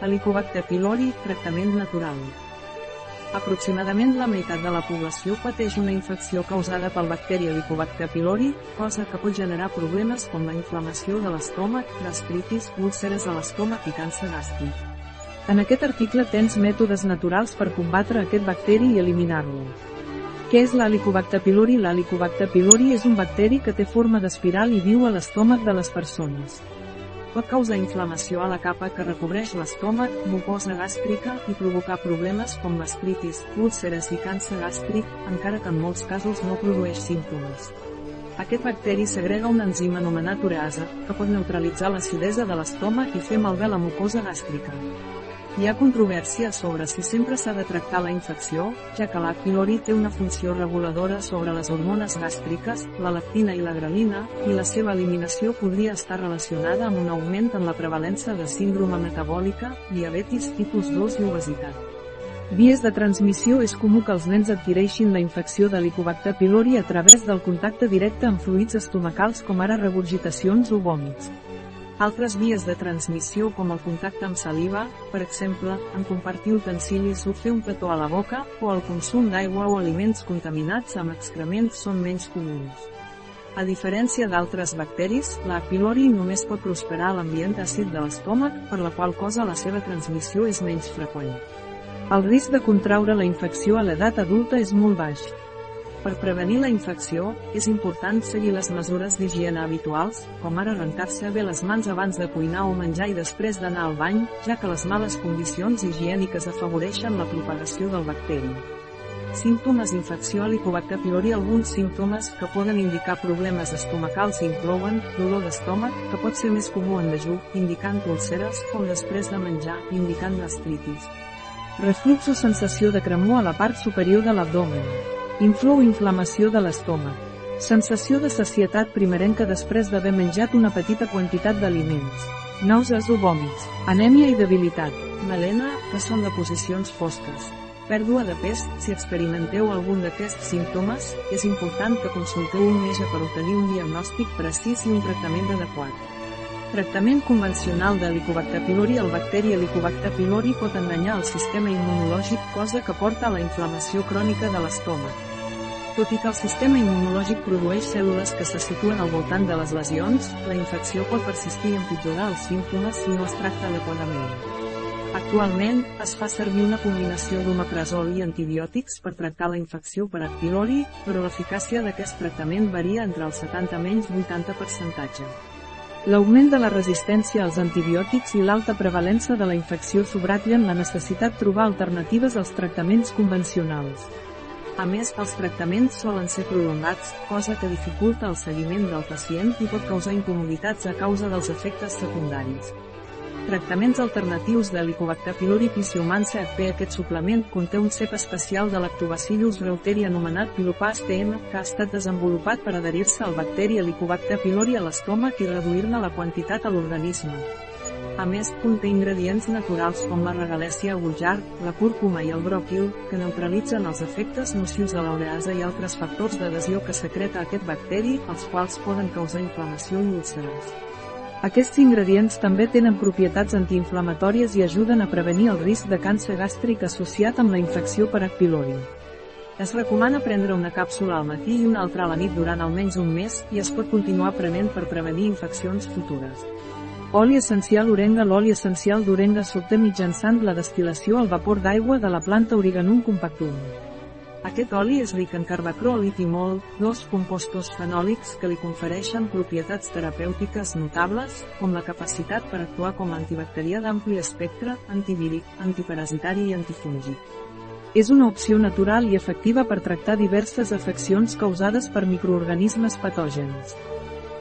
Helicobacter pylori, tractament natural. Aproximadament la meitat de la població pateix una infecció causada pel bacteri Helicobacter pylori, cosa que pot generar problemes com la inflamació de l'estómac, gastritis, úlceres a l'estómac i càncer gàstric. En aquest article tens mètodes naturals per combatre aquest bacteri i eliminar-lo. Què és l'Helicobacter pylori? L'Helicobacter pylori és un bacteri que té forma d'espiral i viu a l'estómac de les persones. Pot causar inflamació a la capa que recobreix l'estómac, mucosa gàstrica i provocar problemes com gastritis, úlceres i càncer gàstric, encara que en molts casos no produeix símptomes. Aquest bacteri segrega un enzim anomenat ureasa, que pot neutralitzar l'acidesa de l'estómac i fer malbé la mucosa gàstrica. Hi ha controvèrsia sobre si sempre s'ha de tractar la infecció, ja que la pylori té una funció reguladora sobre les hormones gàstriques, la lectina i la grelina, i la seva eliminació podria estar relacionada amb un augment en la prevalença de síndrome metabòlica, diabetis tipus 2 i obesitat. Vies de transmissió és comú que els nens adquireixin la infecció de l'Helicobacter pylori a través del contacte directe amb fluids estomacals com ara regurgitacions o vòmits. Altres vies de transmissió com el contacte amb saliva, per exemple, en compartir utensilis o fer un petó a la boca, o el consum d'aigua o aliments contaminats amb excrements són menys comuns. A diferència d'altres bacteris, la pylori només pot prosperar a l'ambient àcid de l'estómac, per la qual cosa la seva transmissió és menys freqüent. El risc de contraure la infecció a l'edat adulta és molt baix. Per prevenir la infecció, és important seguir les mesures d'higiene habituals, com ara rentar-se bé les mans abans de cuinar o menjar i després d'anar al bany, ja que les males condicions higièniques afavoreixen la propagació del bacteri. Símptomes d'infecció Helicobacter pylori Alguns símptomes que poden indicar problemes estomacals inclouen dolor d'estómac, que pot ser més comú en dejú, indicant úlceres, o després de menjar, indicant gastritis. Reflux o sensació de cremor a la part superior de l'abdomen. Inflou inflamació de l'estómac. Sensació de sacietat primerenca després d'haver menjat una petita quantitat d'aliments. Nàusees o vòmits. Anèmia i debilitat. Melena, que són de posicions fosques. Pèrdua de pes, si experimenteu algun d'aquests símptomes, és important que consulteu un metge per obtenir un diagnòstic precís i un tractament adequat. Tractament convencional de Helicobacter pylori El bacteri Helicobacter pylori pot enganyar el sistema immunològic cosa que porta a la inflamació crònica de l'estómac. Tot i que el sistema immunològic produeix cèl·lules que se situen al voltant de les lesions, la infecció pot persistir i empitjorar els símptomes si no es tracta adequadament. Actualment, es fa servir una combinació d'omeprazol i antibiòtics per tractar la infecció per pylori, però l'eficàcia d'aquest tractament varia entre el 70 menys 80 percentatge. L'augment de la resistència als antibiòtics i l'alta prevalença de la infecció subratllen la necessitat trobar alternatives als tractaments convencionals. A més, els tractaments solen ser prolongats, cosa que dificulta el seguiment del pacient i pot causar incomoditats a causa dels efectes secundaris. Tractaments alternatius de l'Helicobacter pylori Pisiomance FP Aquest suplement conté un cep especial de lactobacillus reuteri anomenat Pilopast TM, que ha estat desenvolupat per adherir-se al bacteri Helicobacter pylori a l'estómac i reduir-ne la quantitat a l'organisme. A més, conté ingredients naturals com la regalèsia vulgar, la cúrcuma i el bròquil, que neutralitzen els efectes nocius de l'ureasa i altres factors d'adhesió que secreta aquest bacteri, els quals poden causar inflamació i úlceres. Aquests ingredients també tenen propietats antiinflamatòries i ajuden a prevenir el risc de càncer gàstric associat amb la infecció per H. pylori. Es recomana prendre una càpsula al matí i una altra a la nit durant almenys un mes, i es pot continuar prenent per prevenir infeccions futures. Oli essencial orenga L'oli essencial d'orenga s'obté mitjançant la destil·lació al vapor d'aigua de la planta Origanum compactum. Aquest oli és ric en carbacrol i timol, dos compostos fenòlics que li confereixen propietats terapèutiques notables, com la capacitat per actuar com a antibacterià d'ampli espectre, antivíric, antiparasitari i antifúngic. És una opció natural i efectiva per tractar diverses afeccions causades per microorganismes patògens.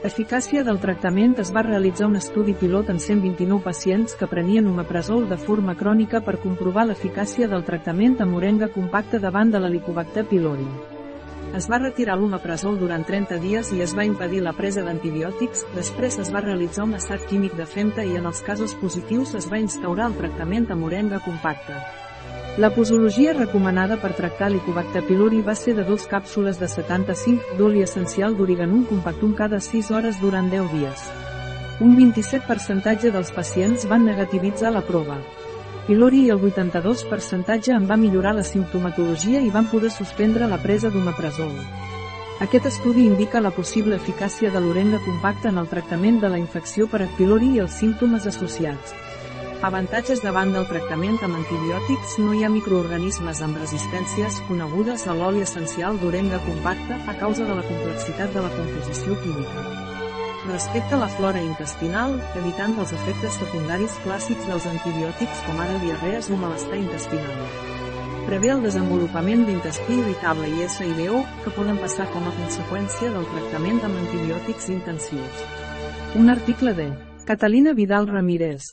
Eficàcia del tractament es va realitzar un estudi pilot en 129 pacients que prenien omeprazol de forma crònica per comprovar l'eficàcia del tractament amb morenga compacta davant de l'helicobacter pylori. Es va retirar l'omeprazol durant 30 dies i es va impedir la presa d'antibiòtics, després es va realitzar un assat químic de femta i en els casos positius es va instaurar el tractament amb morenga compacta. La posologia recomanada per tractar l'Helicobacter pylori va ser de dos càpsules de 75 d'oli essencial d'origanum compactum cada 6 hores durant 10 dies. Un 27% dels pacients van negativitzar la prova. pylori i el 82% en va millorar la simptomatologia i van poder suspendre la presa d'omeprazol. Aquest estudi indica la possible eficàcia de l'orenga compacte en el tractament de la infecció per pylori i els símptomes associats. Avantatges davant del tractament amb antibiòtics no hi ha microorganismes amb resistències conegudes a l'oli essencial d'orenga compacta a causa de la complexitat de la composició química. Respecte a la flora intestinal, evitant els efectes secundaris clàssics dels antibiòtics com ara diarrees o malestar intestinal. Prevé el desenvolupament d'intestí irritable i SIBO, que poden passar com a conseqüència del tractament amb antibiòtics intensius. Un article de Catalina Vidal Ramírez,